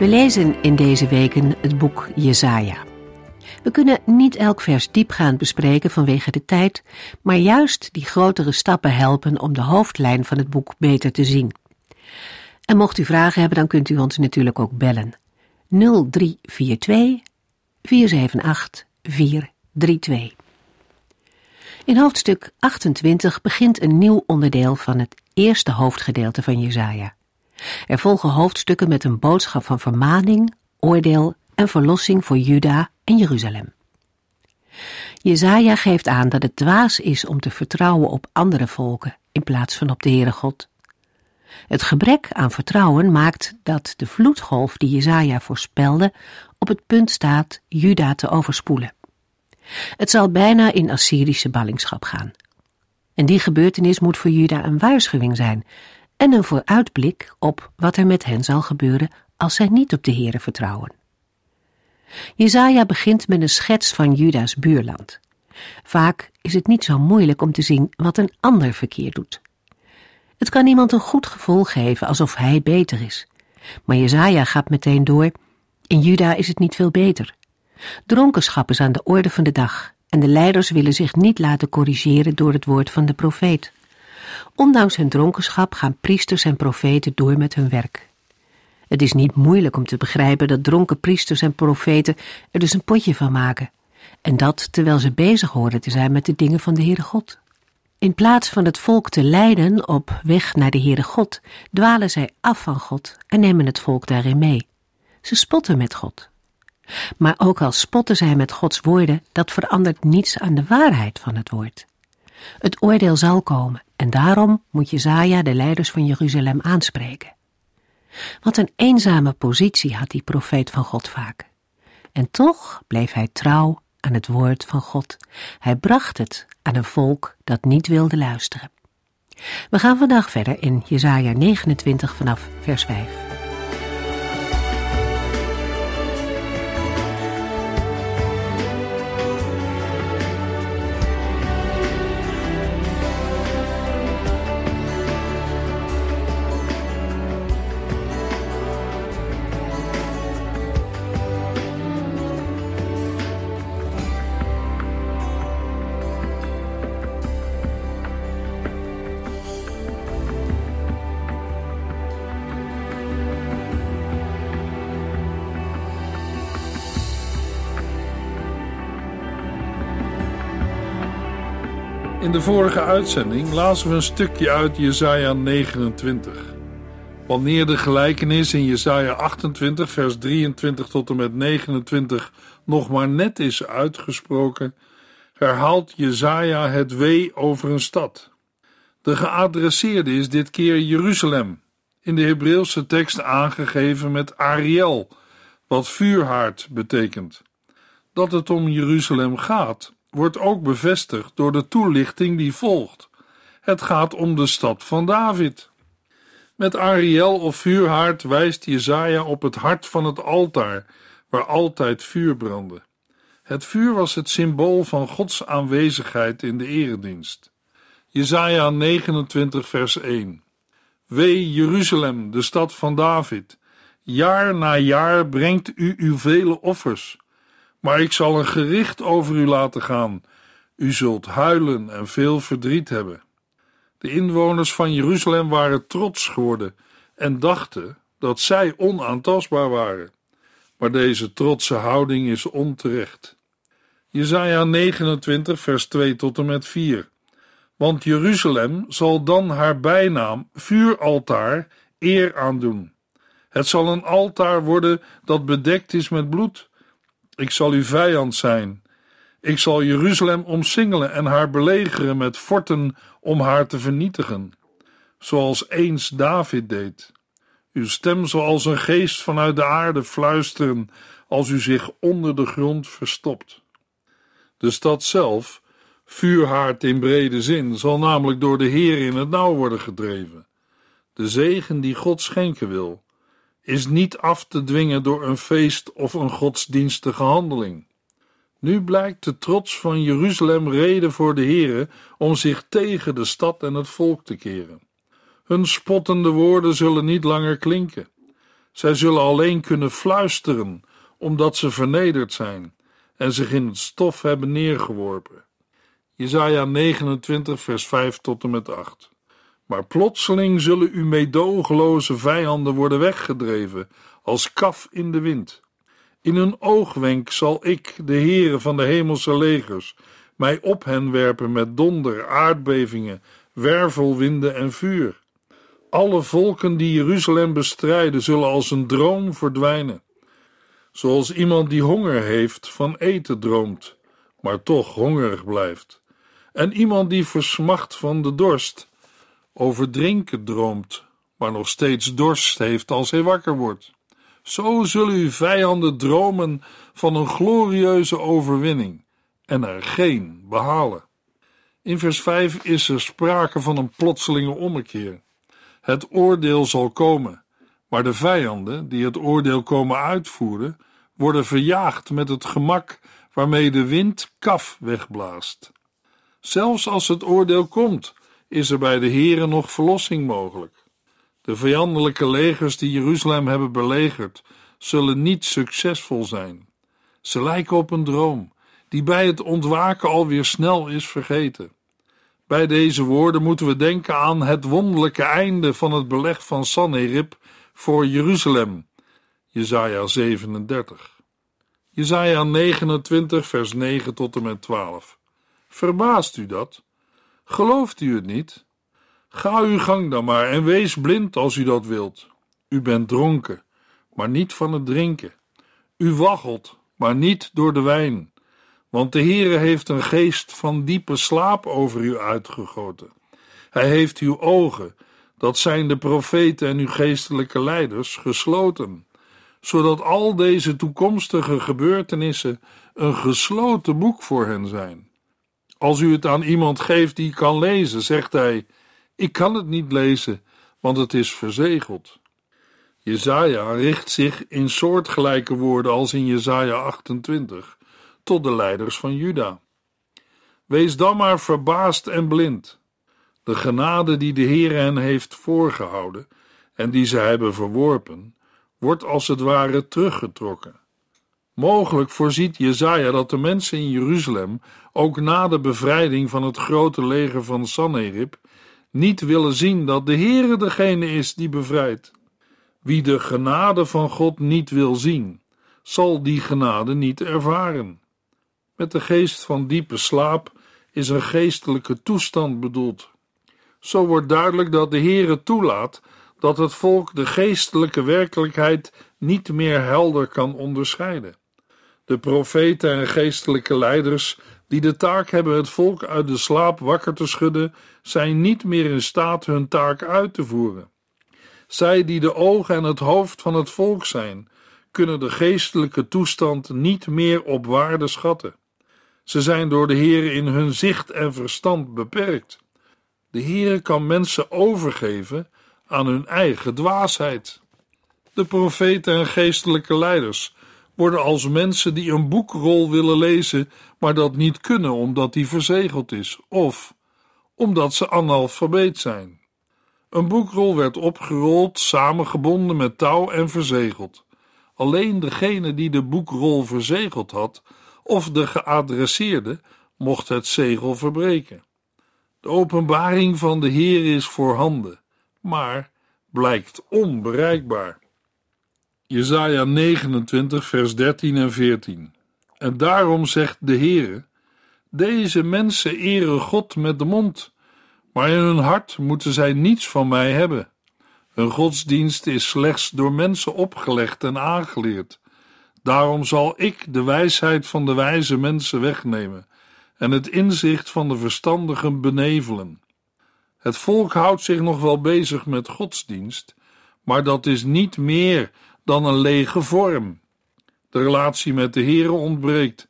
We lezen in deze weken het boek Jesaja. We kunnen niet elk vers diepgaand bespreken vanwege de tijd, maar juist die grotere stappen helpen om de hoofdlijn van het boek beter te zien. En mocht u vragen hebben, dan kunt u ons natuurlijk ook bellen. 0342 478 432. In hoofdstuk 28 begint een nieuw onderdeel van het eerste hoofdgedeelte van Jesaja. Er volgen hoofdstukken met een boodschap van vermaning, oordeel en verlossing voor Juda en Jeruzalem. Jezaja geeft aan dat het dwaas is om te vertrouwen op andere volken in plaats van op de Heere God. Het gebrek aan vertrouwen maakt dat de vloedgolf die Jezaja voorspelde op het punt staat Juda te overspoelen. Het zal bijna in Assyrische ballingschap gaan. En die gebeurtenis moet voor Juda een waarschuwing zijn en een vooruitblik op wat er met hen zal gebeuren als zij niet op de Heere vertrouwen. Jezaja begint met een schets van Juda's buurland. Vaak is het niet zo moeilijk om te zien wat een ander verkeerd doet. Het kan iemand een goed gevoel geven alsof hij beter is. Maar Jezaja gaat meteen door, in Juda is het niet veel beter. Dronkenschap is aan de orde van de dag en de leiders willen zich niet laten corrigeren door het woord van de profeet. Ondanks hun dronkenschap gaan priesters en profeten door met hun werk. Het is niet moeilijk om te begrijpen dat dronken priesters en profeten er dus een potje van maken. En dat terwijl ze bezig horen te zijn met de dingen van de Heere God. In plaats van het volk te leiden op weg naar de Heere God, dwalen zij af van God en nemen het volk daarin mee. Ze spotten met God. Maar ook al spotten zij met Gods woorden, dat verandert niets aan de waarheid van het woord. Het oordeel zal komen en daarom moet Jezaja de leiders van Jeruzalem aanspreken. Wat een eenzame positie had die profeet van God vaak. En toch bleef hij trouw aan het woord van God. Hij bracht het aan een volk dat niet wilde luisteren. We gaan vandaag verder in Jesaja 29 vanaf vers 5. De vorige uitzending lazen we een stukje uit Jesaja 29. Wanneer de gelijkenis in Jesaja 28 vers 23 tot en met 29 nog maar net is uitgesproken, herhaalt Jesaja het wee over een stad. De geadresseerde is dit keer Jeruzalem, in de Hebreeuwse tekst aangegeven met Ariel, wat vuurhaard betekent. Dat het om Jeruzalem gaat, wordt ook bevestigd door de toelichting die volgt. Het gaat om de stad van David. Met Ariel of vuurhaard wijst Jezaja op het hart van het altaar, waar altijd vuur brandde. Het vuur was het symbool van Gods aanwezigheid in de eredienst. Jezaja 29 vers 1 Wee Jeruzalem, de stad van David, jaar na jaar brengt u uw vele offers, maar ik zal een gericht over u laten gaan. U zult huilen en veel verdriet hebben. De inwoners van Jeruzalem waren trots geworden en dachten dat zij onaantastbaar waren. Maar deze trotse houding is onterecht. Jesaja 29 vers 2 tot en met 4 Want Jeruzalem zal dan haar bijnaam vuuraltaar eer aandoen. Het zal een altaar worden dat bedekt is met bloed ik zal uw vijand zijn. Ik zal Jeruzalem omsingelen en haar belegeren met forten om haar te vernietigen, zoals eens David deed. Uw stem zal als een geest vanuit de aarde fluisteren, als u zich onder de grond verstopt. De stad zelf, vuurhaard in brede zin, zal namelijk door de Heer in het nauw worden gedreven. De zegen die God schenken wil, is niet af te dwingen door een feest of een godsdienstige handeling. Nu blijkt de trots van Jeruzalem reden voor de Heere om zich tegen de stad en het volk te keren. Hun spottende woorden zullen niet langer klinken. Zij zullen alleen kunnen fluisteren, omdat ze vernederd zijn en zich in het stof hebben neergeworpen. Jesaja 29 vers 5 tot en met 8 Maar plotseling zullen uw meedogenloze vijanden worden weggedreven, als kaf in de wind. In een oogwenk zal ik, de Heere van de hemelse legers, mij op hen werpen met donder, aardbevingen, wervelwinden en vuur. Alle volken die Jeruzalem bestrijden, zullen als een droom verdwijnen. Zoals iemand die honger heeft van eten droomt, maar toch hongerig blijft. En iemand die versmacht van de dorst, over drinken droomt, maar nog steeds dorst heeft als hij wakker wordt. Zo zullen uw vijanden dromen van een glorieuze overwinning en er geen behalen. In vers 5 is er sprake van een plotselinge ommekeer. Het oordeel zal komen, maar de vijanden die het oordeel komen uitvoeren, worden verjaagd met het gemak waarmee de wind kaf wegblaast. Zelfs als het oordeel komt, is er bij de Heren nog verlossing mogelijk. De vijandelijke legers die Jeruzalem hebben belegerd, zullen niet succesvol zijn. Ze lijken op een droom, die bij het ontwaken alweer snel is vergeten. Bij deze woorden moeten we denken aan het wonderlijke einde van het beleg van Sanherib voor Jeruzalem. Jesaja 37. Jesaja 29 vers 9 tot en met 12. Verbaast u dat? Gelooft u het niet? Ga uw gang dan maar en wees blind als u dat wilt. U bent dronken, maar niet van het drinken. U waggelt, maar niet door de wijn. Want de Heere heeft een geest van diepe slaap over u uitgegoten. Hij heeft uw ogen, dat zijn de profeten en uw geestelijke leiders, gesloten, zodat al deze toekomstige gebeurtenissen een gesloten boek voor hen zijn. Als u het aan iemand geeft die kan lezen, zegt hij: Ik kan het niet lezen, want het is verzegeld. Jezaja richt zich in soortgelijke woorden als in Jezaja 28 tot de leiders van Juda. Wees dan maar verbaasd en blind. De genade die de Heer hen heeft voorgehouden en die ze hebben verworpen, wordt als het ware teruggetrokken. Mogelijk voorziet Jezaja dat de mensen in Jeruzalem ook na de bevrijding van het grote leger van Sanherib niet willen zien dat de Heere degene is die bevrijdt. Wie de genade van God niet wil zien, zal die genade niet ervaren. Met de geest van diepe slaap is een geestelijke toestand bedoeld. Zo wordt duidelijk dat de Heere toelaat dat het volk de geestelijke werkelijkheid niet meer helder kan onderscheiden. De profeten en geestelijke leiders die de taak hebben het volk uit de slaap wakker te schudden, zijn niet meer in staat hun taak uit te voeren. Zij die de ogen en het hoofd van het volk zijn, kunnen de geestelijke toestand niet meer op waarde schatten. Ze zijn door de Heer in hun zicht en verstand beperkt. De Heer kan mensen overgeven aan hun eigen dwaasheid. De profeten en geestelijke leiders worden als mensen die een boekrol willen lezen, maar dat niet kunnen omdat die verzegeld is, of omdat ze analfabeet zijn. Een boekrol werd opgerold, samengebonden met touw en verzegeld. Alleen degene die de boekrol verzegeld had, of de geadresseerde, mocht het zegel verbreken. De openbaring van de Heer is voorhanden, maar blijkt onbereikbaar. Jesaja 29, vers 13 en 14. En daarom zegt de Heere: Deze mensen eren God met de mond, maar in hun hart moeten zij niets van mij hebben. Hun godsdienst is slechts door mensen opgelegd en aangeleerd. Daarom zal ik de wijsheid van de wijze mensen wegnemen en het inzicht van de verstandigen benevelen. Het volk houdt zich nog wel bezig met godsdienst, maar dat is niet meer dan een lege vorm. De relatie met de Heere ontbreekt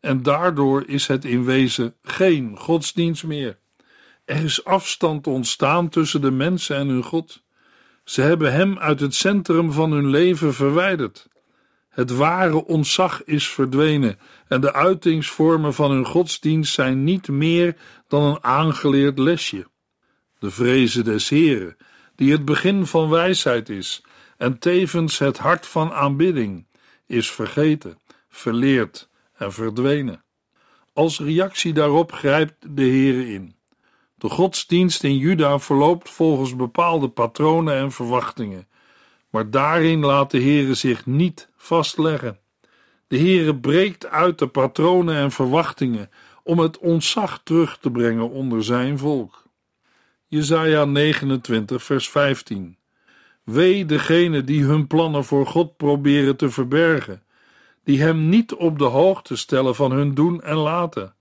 en daardoor is het in wezen geen godsdienst meer. Er is afstand ontstaan tussen de mensen en hun God. Ze hebben Hem uit het centrum van hun leven verwijderd. Het ware ontzag is verdwenen en de uitingsvormen van hun godsdienst zijn niet meer dan een aangeleerd lesje. De vrezen des Heren, die het begin van wijsheid is en tevens het hart van aanbidding, is vergeten, verleerd en verdwenen. Als reactie daarop grijpt de Heere in. De godsdienst in Juda verloopt volgens bepaalde patronen en verwachtingen, maar daarin laat de Heere zich niet vastleggen. De Heere breekt uit de patronen en verwachtingen om het ontzag terug te brengen onder zijn volk. Jesaja 29 vers 15 Wee degene die hun plannen voor God proberen te verbergen, die hem niet op de hoogte stellen van hun doen en laten.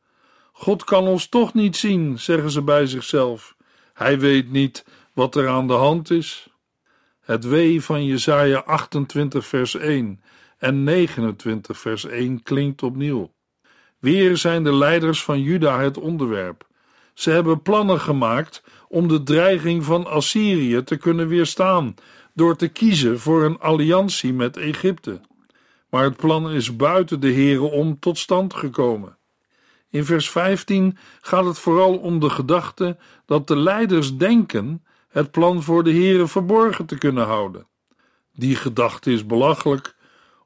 God kan ons toch niet zien, zeggen ze bij zichzelf. Hij weet niet wat er aan de hand is. Het wee van Jesaja 28 vers 1 en 29 vers 1 klinkt opnieuw. Weer zijn de leiders van Juda het onderwerp. Ze hebben plannen gemaakt om de dreiging van Assyrië te kunnen weerstaan door te kiezen voor een alliantie met Egypte. Maar het plan is buiten de heren om tot stand gekomen. In vers 15 gaat het vooral om de gedachte dat de leiders denken het plan voor de heren verborgen te kunnen houden. Die gedachte is belachelijk,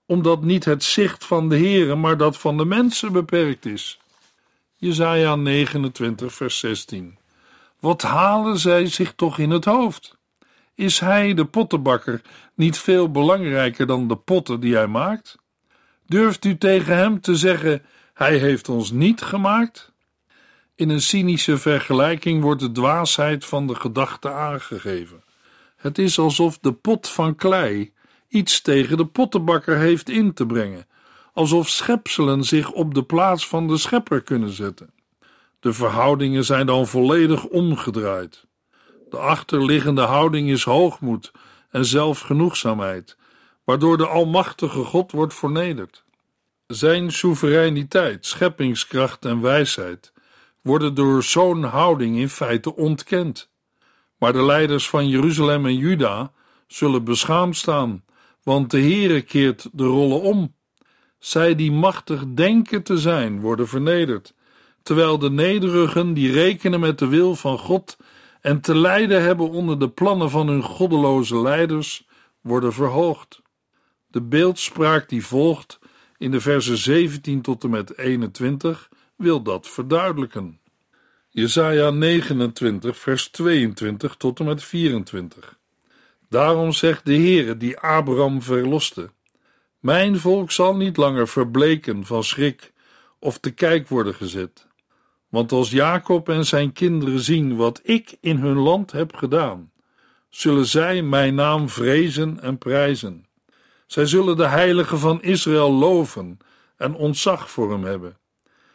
omdat niet het zicht van de heren, maar dat van de mensen beperkt is. Jesaja 29 vers 16 Wat halen zij zich toch in het hoofd? Is hij, de pottenbakker, niet veel belangrijker dan de potten die hij maakt? Durft u tegen hem te zeggen: Hij heeft ons niet gemaakt? In een cynische vergelijking wordt de dwaasheid van de gedachte aangegeven. Het is alsof de pot van klei iets tegen de pottenbakker heeft in te brengen, alsof schepselen zich op de plaats van de schepper kunnen zetten. De verhoudingen zijn dan volledig omgedraaid. De achterliggende houding is hoogmoed en zelfgenoegzaamheid, waardoor de Almachtige God wordt vernederd. Zijn soevereiniteit, scheppingskracht en wijsheid worden door zo'n houding in feite ontkend. Maar de leiders van Jeruzalem en Juda zullen beschaamd staan, want de Heere keert de rollen om. Zij die machtig denken te zijn, worden vernederd, terwijl de nederigen die rekenen met de wil van God en te lijden hebben onder de plannen van hun goddeloze leiders, worden verhoogd. De beeldspraak die volgt in de versen 17 tot en met 21 wil dat verduidelijken. Jesaja 29 vers 22 tot en met 24 Daarom zegt de Heere die Abraham verloste: Mijn volk zal niet langer verbleken van schrik of te kijk worden gezet. Want als Jacob en zijn kinderen zien wat ik in hun land heb gedaan, zullen zij mijn naam vrezen en prijzen. Zij zullen de heilige van Israël loven en ontzag voor hem hebben.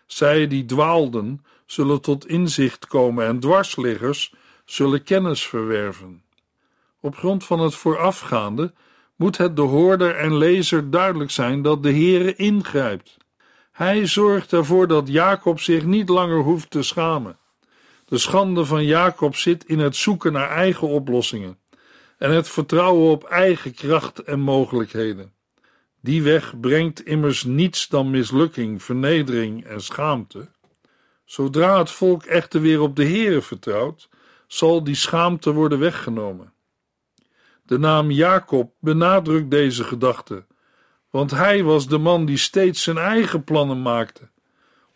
Zij die dwaalden, zullen tot inzicht komen en dwarsliggers zullen kennis verwerven. Op grond van het voorafgaande moet het de hoorder en lezer duidelijk zijn dat de Heere ingrijpt. Hij zorgt ervoor dat Jacob zich niet langer hoeft te schamen. De schande van Jacob zit in het zoeken naar eigen oplossingen en het vertrouwen op eigen kracht en mogelijkheden. Die weg brengt immers niets dan mislukking, vernedering en schaamte. Zodra het volk echter weer op de Heere vertrouwt, zal die schaamte worden weggenomen. De naam Jacob benadrukt deze gedachte, want hij was de man die steeds zijn eigen plannen maakte.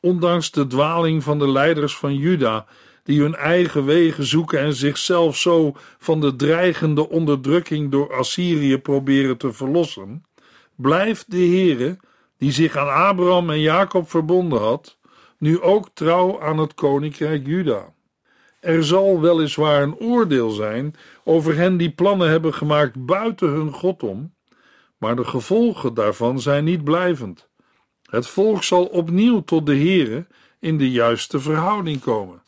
Ondanks de dwaling van de leiders van Juda, die hun eigen wegen zoeken en zichzelf zo van de dreigende onderdrukking door Assyrië proberen te verlossen, blijft de Heere, die zich aan Abraham en Jacob verbonden had, nu ook trouw aan het koninkrijk Juda. Er zal weliswaar een oordeel zijn over hen die plannen hebben gemaakt buiten hun God om, maar de gevolgen daarvan zijn niet blijvend. Het volk zal opnieuw tot de Heere in de juiste verhouding komen.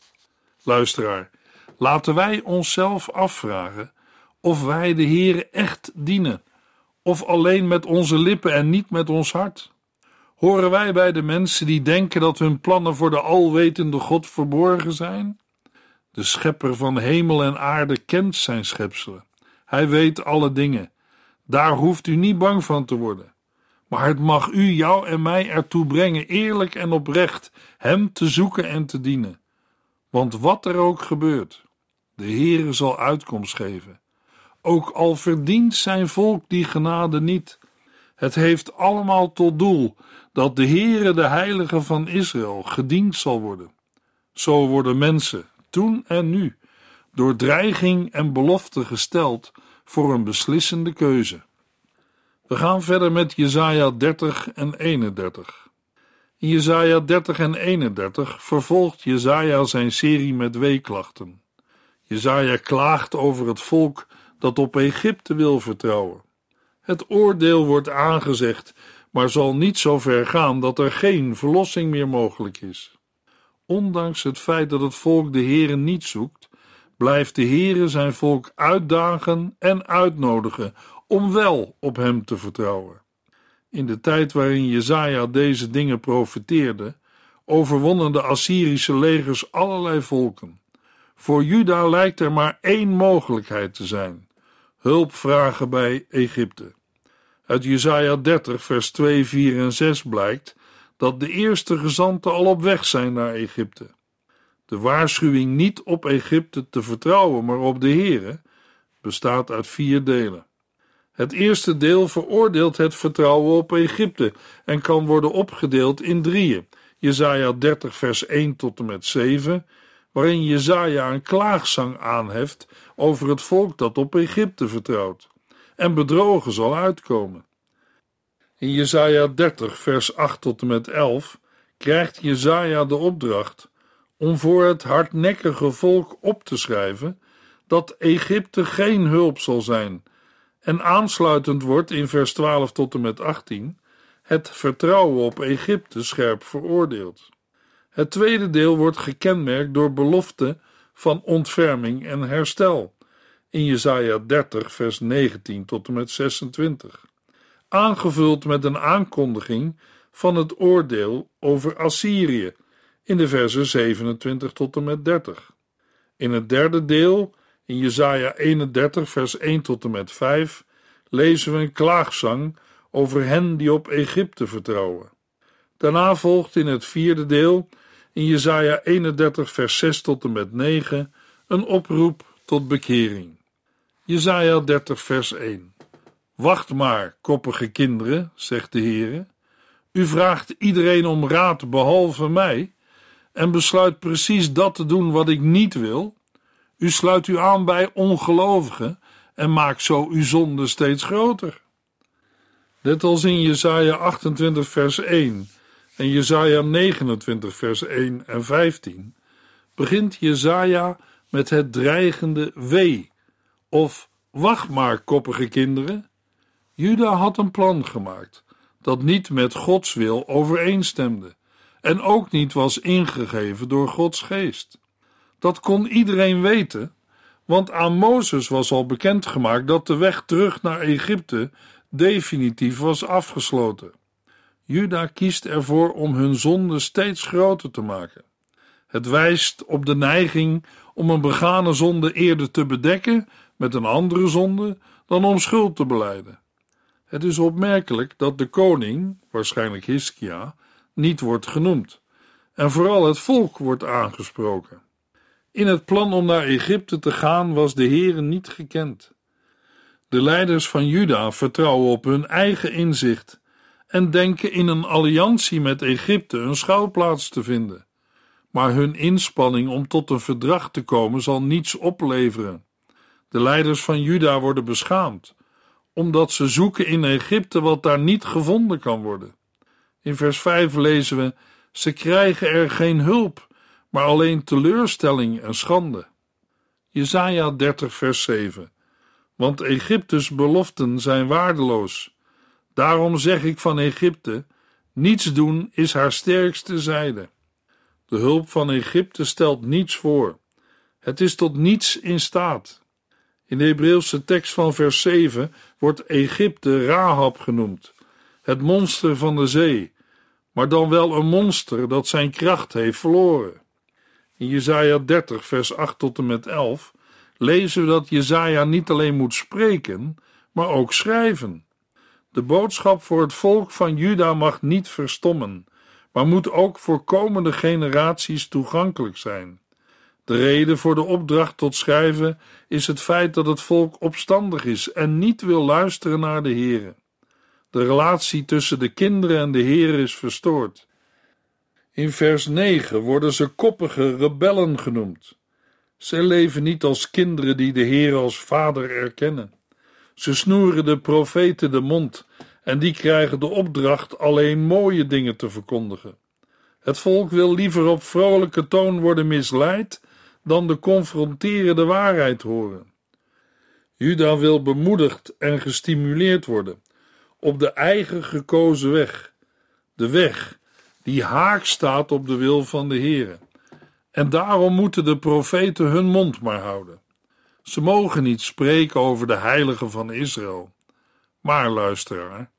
Luisteraar, laten wij onszelf afvragen of wij de Heere echt dienen of alleen met onze lippen en niet met ons hart? Horen wij bij de mensen die denken dat hun plannen voor de alwetende God verborgen zijn? De schepper van hemel en aarde kent zijn schepselen. Hij weet alle dingen. Daar hoeft u niet bang van te worden. Maar het mag u, jou en mij ertoe brengen eerlijk en oprecht Hem te zoeken en te dienen. Want wat er ook gebeurt, de Heere zal uitkomst geven. Ook al verdient zijn volk die genade niet. Het heeft allemaal tot doel dat de Heere, de Heilige van Israël, gediend zal worden. Zo worden mensen, toen en nu, door dreiging en belofte gesteld voor een beslissende keuze. We gaan verder met Jesaja 30 en 31. In Jesaja 30 en 31 vervolgt Jesaja zijn serie met weeklachten. Jesaja klaagt over het volk dat op Egypte wil vertrouwen. Het oordeel wordt aangezegd, maar zal niet zo ver gaan dat er geen verlossing meer mogelijk is. Ondanks het feit dat het volk de Heere niet zoekt, blijft de Heere zijn volk uitdagen en uitnodigen om wel op hem te vertrouwen. In de tijd waarin Jezaja deze dingen profeteerde, overwonnen de Assyrische legers allerlei volken. Voor Juda lijkt er maar één mogelijkheid te zijn: hulp vragen bij Egypte. Uit Jesaja 30, vers 2, 4 en 6 blijkt dat de eerste gezanten al op weg zijn naar Egypte. De waarschuwing niet op Egypte te vertrouwen, maar op de Heere, bestaat uit vier delen. Het eerste deel veroordeelt het vertrouwen op Egypte en kan worden opgedeeld in drieën. Jesaja 30 vers 1 tot en met 7, waarin Jesaja een klaagzang aanheft over het volk dat op Egypte vertrouwt en bedrogen zal uitkomen. In Jesaja 30 vers 8 tot en met 11 krijgt Jesaja de opdracht om voor het hardnekkige volk op te schrijven dat Egypte geen hulp zal zijn en aansluitend wordt in vers 12 tot en met 18 het vertrouwen op Egypte scherp veroordeeld. Het tweede deel wordt gekenmerkt door belofte van ontferming en herstel in Jesaja 30 vers 19 tot en met 26, aangevuld met een aankondiging van het oordeel over Assyrië in de versen 27 tot en met 30. In het derde deel in Jesaja 31, vers 1 tot en met 5 lezen we een klaagzang over hen die op Egypte vertrouwen. Daarna volgt in het vierde deel, in Jesaja 31, vers 6 tot en met 9, een oproep tot bekering. Jesaja 30, vers 1. Wacht maar, koppige kinderen, zegt de Heere. U vraagt iedereen om raad behalve mij en besluit precies dat te doen wat ik niet wil. U sluit u aan bij ongelovigen en maakt zo uw zonde steeds groter. Net als in Jesaja 28 vers 1 en Jesaja 29 vers 1 en 15 begint Jesaja met het dreigende wee of wacht maar koppige kinderen. Juda had een plan gemaakt dat niet met Gods wil overeenstemde en ook niet was ingegeven door Gods geest. Dat kon iedereen weten, want aan Mozes was al bekendgemaakt dat de weg terug naar Egypte definitief was afgesloten. Juda kiest ervoor om hun zonde steeds groter te maken. Het wijst op de neiging om een begane zonde eerder te bedekken met een andere zonde dan om schuld te beleiden. Het is opmerkelijk dat de koning, waarschijnlijk Hiskia, niet wordt genoemd, en vooral het volk wordt aangesproken. In het plan om naar Egypte te gaan was de Heere niet gekend. De leiders van Juda vertrouwen op hun eigen inzicht en denken in een alliantie met Egypte een schouwplaats te vinden. Maar hun inspanning om tot een verdrag te komen zal niets opleveren. De leiders van Juda worden beschaamd, omdat ze zoeken in Egypte wat daar niet gevonden kan worden. In vers 5 lezen we: Ze krijgen er geen hulp maar alleen teleurstelling en schande. Jesaja 30 vers 7 Want Egyptes beloften zijn waardeloos. Daarom zeg ik van Egypte, niets doen is haar sterkste zijde. De hulp van Egypte stelt niets voor. Het is tot niets in staat. In de Hebreeuwse tekst van vers 7 wordt Egypte Rahab genoemd, het monster van de zee, maar dan wel een monster dat zijn kracht heeft verloren. In Jesaja 30 vers 8 tot en met 11 lezen we dat Jesaja niet alleen moet spreken, maar ook schrijven. De boodschap voor het volk van Juda mag niet verstommen, maar moet ook voor komende generaties toegankelijk zijn. De reden voor de opdracht tot schrijven is het feit dat het volk opstandig is en niet wil luisteren naar de Here. De relatie tussen de kinderen en de Heer is verstoord. In vers 9 worden ze koppige rebellen genoemd. Ze leven niet als kinderen die de Heer als vader erkennen. Ze snoeren de profeten de mond en die krijgen de opdracht alleen mooie dingen te verkondigen. Het volk wil liever op vrolijke toon worden misleid dan de confronterende waarheid horen. Juda wil bemoedigd en gestimuleerd worden op de eigen gekozen weg, de weg die haak staat op de wil van de Heere. En daarom moeten de profeten hun mond maar houden. Ze mogen niet spreken over de heilige van Israël. Maar luisteraar,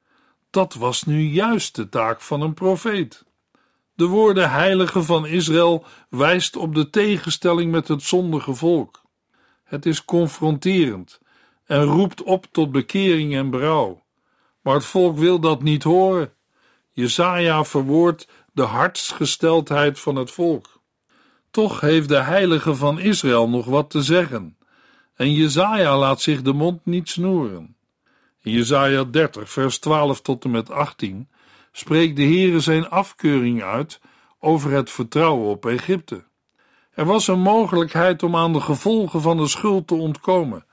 dat was nu juist de taak van een profeet. De woorden heilige van Israël wijst op de tegenstelling met het zondige volk. Het is confronterend en roept op tot bekering en berouw. Maar het volk wil dat niet horen. Jesaja verwoordt de hartsgesteldheid van het volk. Toch heeft de heilige van Israël nog wat te zeggen. En Jezaja laat zich de mond niet snoeren. In Jezaja 30, vers 12 tot en met 18 spreekt de Heere zijn afkeuring uit over het vertrouwen op Egypte. Er was een mogelijkheid om aan de gevolgen van de schuld te ontkomen,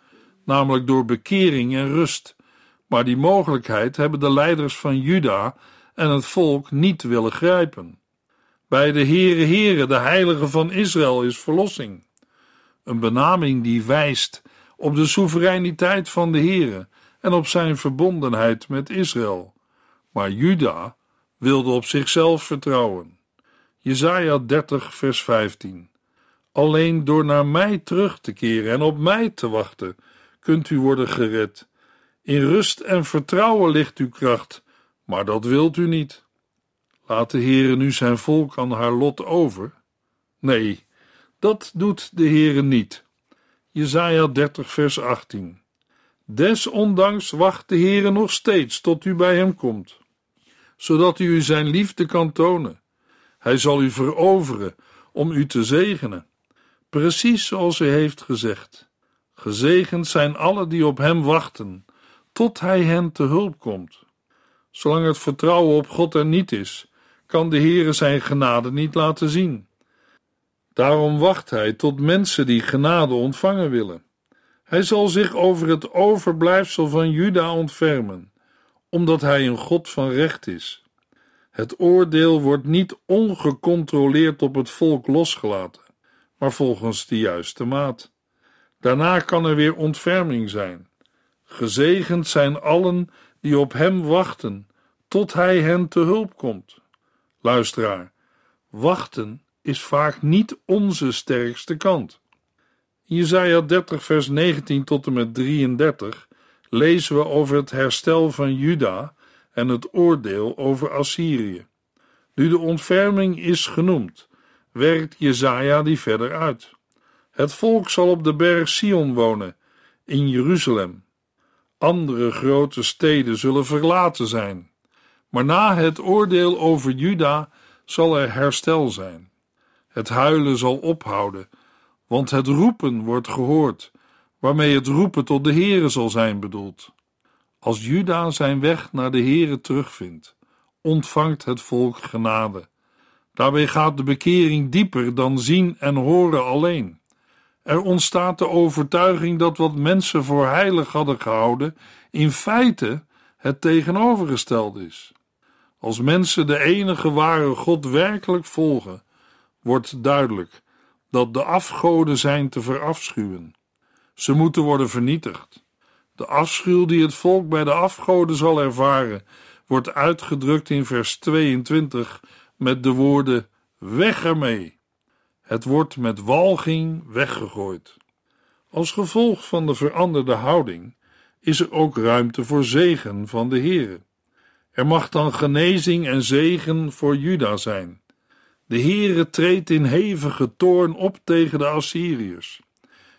namelijk door bekering en rust. Maar die mogelijkheid hebben de leiders van Juda en het volk niet willen grijpen. Bij de Heere Heere, de Heilige van Israël, is verlossing. Een benaming die wijst op de soevereiniteit van de Heere en op zijn verbondenheid met Israël. Maar Juda wilde op zichzelf vertrouwen. Jesaja 30 vers 15 Alleen door naar mij terug te keren en op mij te wachten, kunt u worden gered. In rust en vertrouwen ligt uw kracht, maar dat wilt u niet. Laat de Heere nu zijn volk aan haar lot over? Nee, dat doet de Heere niet. Jesaja 30 vers 18 Desondanks wacht de Heere nog steeds tot u bij hem komt, zodat u zijn liefde kan tonen. Hij zal u veroveren om u te zegenen, precies zoals hij heeft gezegd. Gezegend zijn alle die op hem wachten, tot hij hen te hulp komt. Zolang het vertrouwen op God er niet is, kan de Heere zijn genade niet laten zien. Daarom wacht hij tot mensen die genade ontvangen willen. Hij zal zich over het overblijfsel van Juda ontfermen, omdat hij een God van recht is. Het oordeel wordt niet ongecontroleerd op het volk losgelaten, maar volgens de juiste maat. Daarna kan er weer ontferming zijn. Gezegend zijn allen die op hem wachten, tot hij hen te hulp komt. Luisteraar, wachten is vaak niet onze sterkste kant. In Jesaja 30 vers 19 tot en met 33 lezen we over het herstel van Juda en het oordeel over Assyrië. Nu de ontferming is genoemd, werkt Jezaja die verder uit. Het volk zal op de berg Sion wonen, in Jeruzalem. Andere grote steden zullen verlaten zijn. Maar na het oordeel over Juda zal er herstel zijn. Het huilen zal ophouden, want het roepen wordt gehoord, waarmee het roepen tot de Heere zal zijn bedoeld. Als Juda zijn weg naar de Heere terugvindt, ontvangt het volk genade. Daarbij gaat de bekering dieper dan zien en horen alleen. Er ontstaat de overtuiging dat wat mensen voor heilig hadden gehouden, in feite het tegenovergestelde is. Als mensen de enige ware God werkelijk volgen, wordt duidelijk dat de afgoden zijn te verafschuwen. Ze moeten worden vernietigd. De afschuw die het volk bij de afgoden zal ervaren, wordt uitgedrukt in vers 22 met de woorden: Weg ermee. Het wordt met walging weggegooid. Als gevolg van de veranderde houding is er ook ruimte voor zegen van de Heere. Er mag dan genezing en zegen voor Juda zijn. De Heere treedt in hevige toorn op tegen de Assyriërs.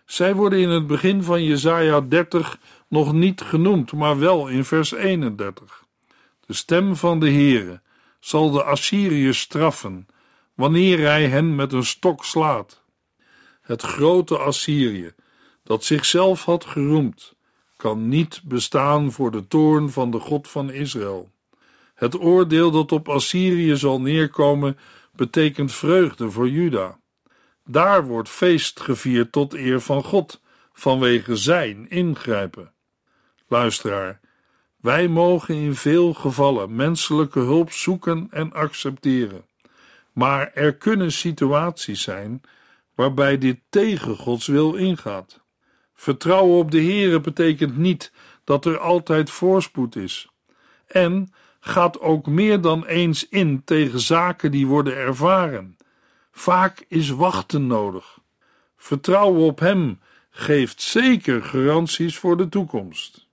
Zij worden in het begin van Jesaja 30 nog niet genoemd, maar wel in vers 31. De stem van de Heere zal de Assyriërs straffen wanneer hij hen met een stok slaat. Het grote Assyrië, dat zichzelf had geroemd, kan niet bestaan voor de toorn van de God van Israël. Het oordeel dat op Assyrië zal neerkomen, betekent vreugde voor Juda. Daar wordt feest gevierd tot eer van God, vanwege zijn ingrijpen. Luisteraar, wij mogen in veel gevallen menselijke hulp zoeken en accepteren. Maar er kunnen situaties zijn waarbij dit tegen Gods wil ingaat. Vertrouwen op de Here betekent niet dat er altijd voorspoed is. En gaat ook meer dan eens in tegen zaken die worden ervaren. Vaak is wachten nodig. Vertrouwen op Hem geeft zeker garanties voor de toekomst.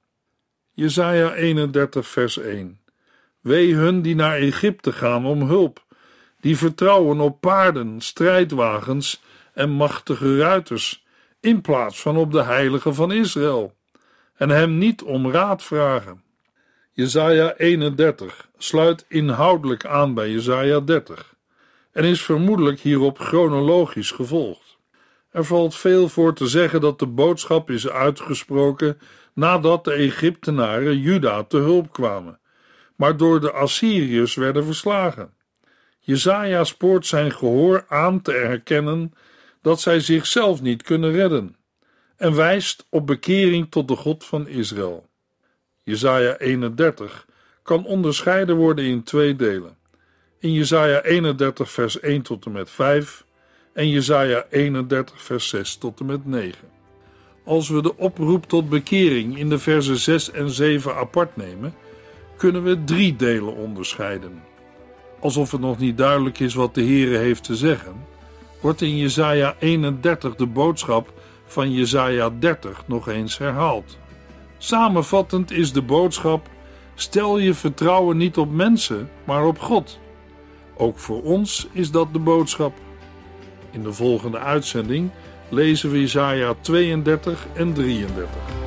Jesaja 31 vers 1 Wee hun die naar Egypte gaan om hulp, die vertrouwen op paarden, strijdwagens en machtige ruiters, in plaats van op de heilige van Israël, en hem niet om raad vragen. Jesaja 31 sluit inhoudelijk aan bij Jesaja 30 en is vermoedelijk hierop chronologisch gevolgd. Er valt veel voor te zeggen dat de boodschap is uitgesproken nadat de Egyptenaren Juda te hulp kwamen, maar door de Assyriërs werden verslagen. Jezaja spoort zijn gehoor aan te erkennen dat zij zichzelf niet kunnen redden en wijst op bekering tot de God van Israël. Jesaja 31 kan onderscheiden worden in twee delen. In Jesaja 31 vers 1 tot en met 5 en Jesaja 31 vers 6 tot en met 9. Als we de oproep tot bekering in de versen 6 en 7 apart nemen, kunnen we drie delen onderscheiden. Alsof het nog niet duidelijk is wat de Heere heeft te zeggen, wordt in Jesaja 31 de boodschap van Jesaja 30 nog eens herhaald. Samenvattend is de boodschap: stel je vertrouwen niet op mensen, maar op God. Ook voor ons is dat de boodschap. In de volgende uitzending lezen we Jesaja 32 en 33.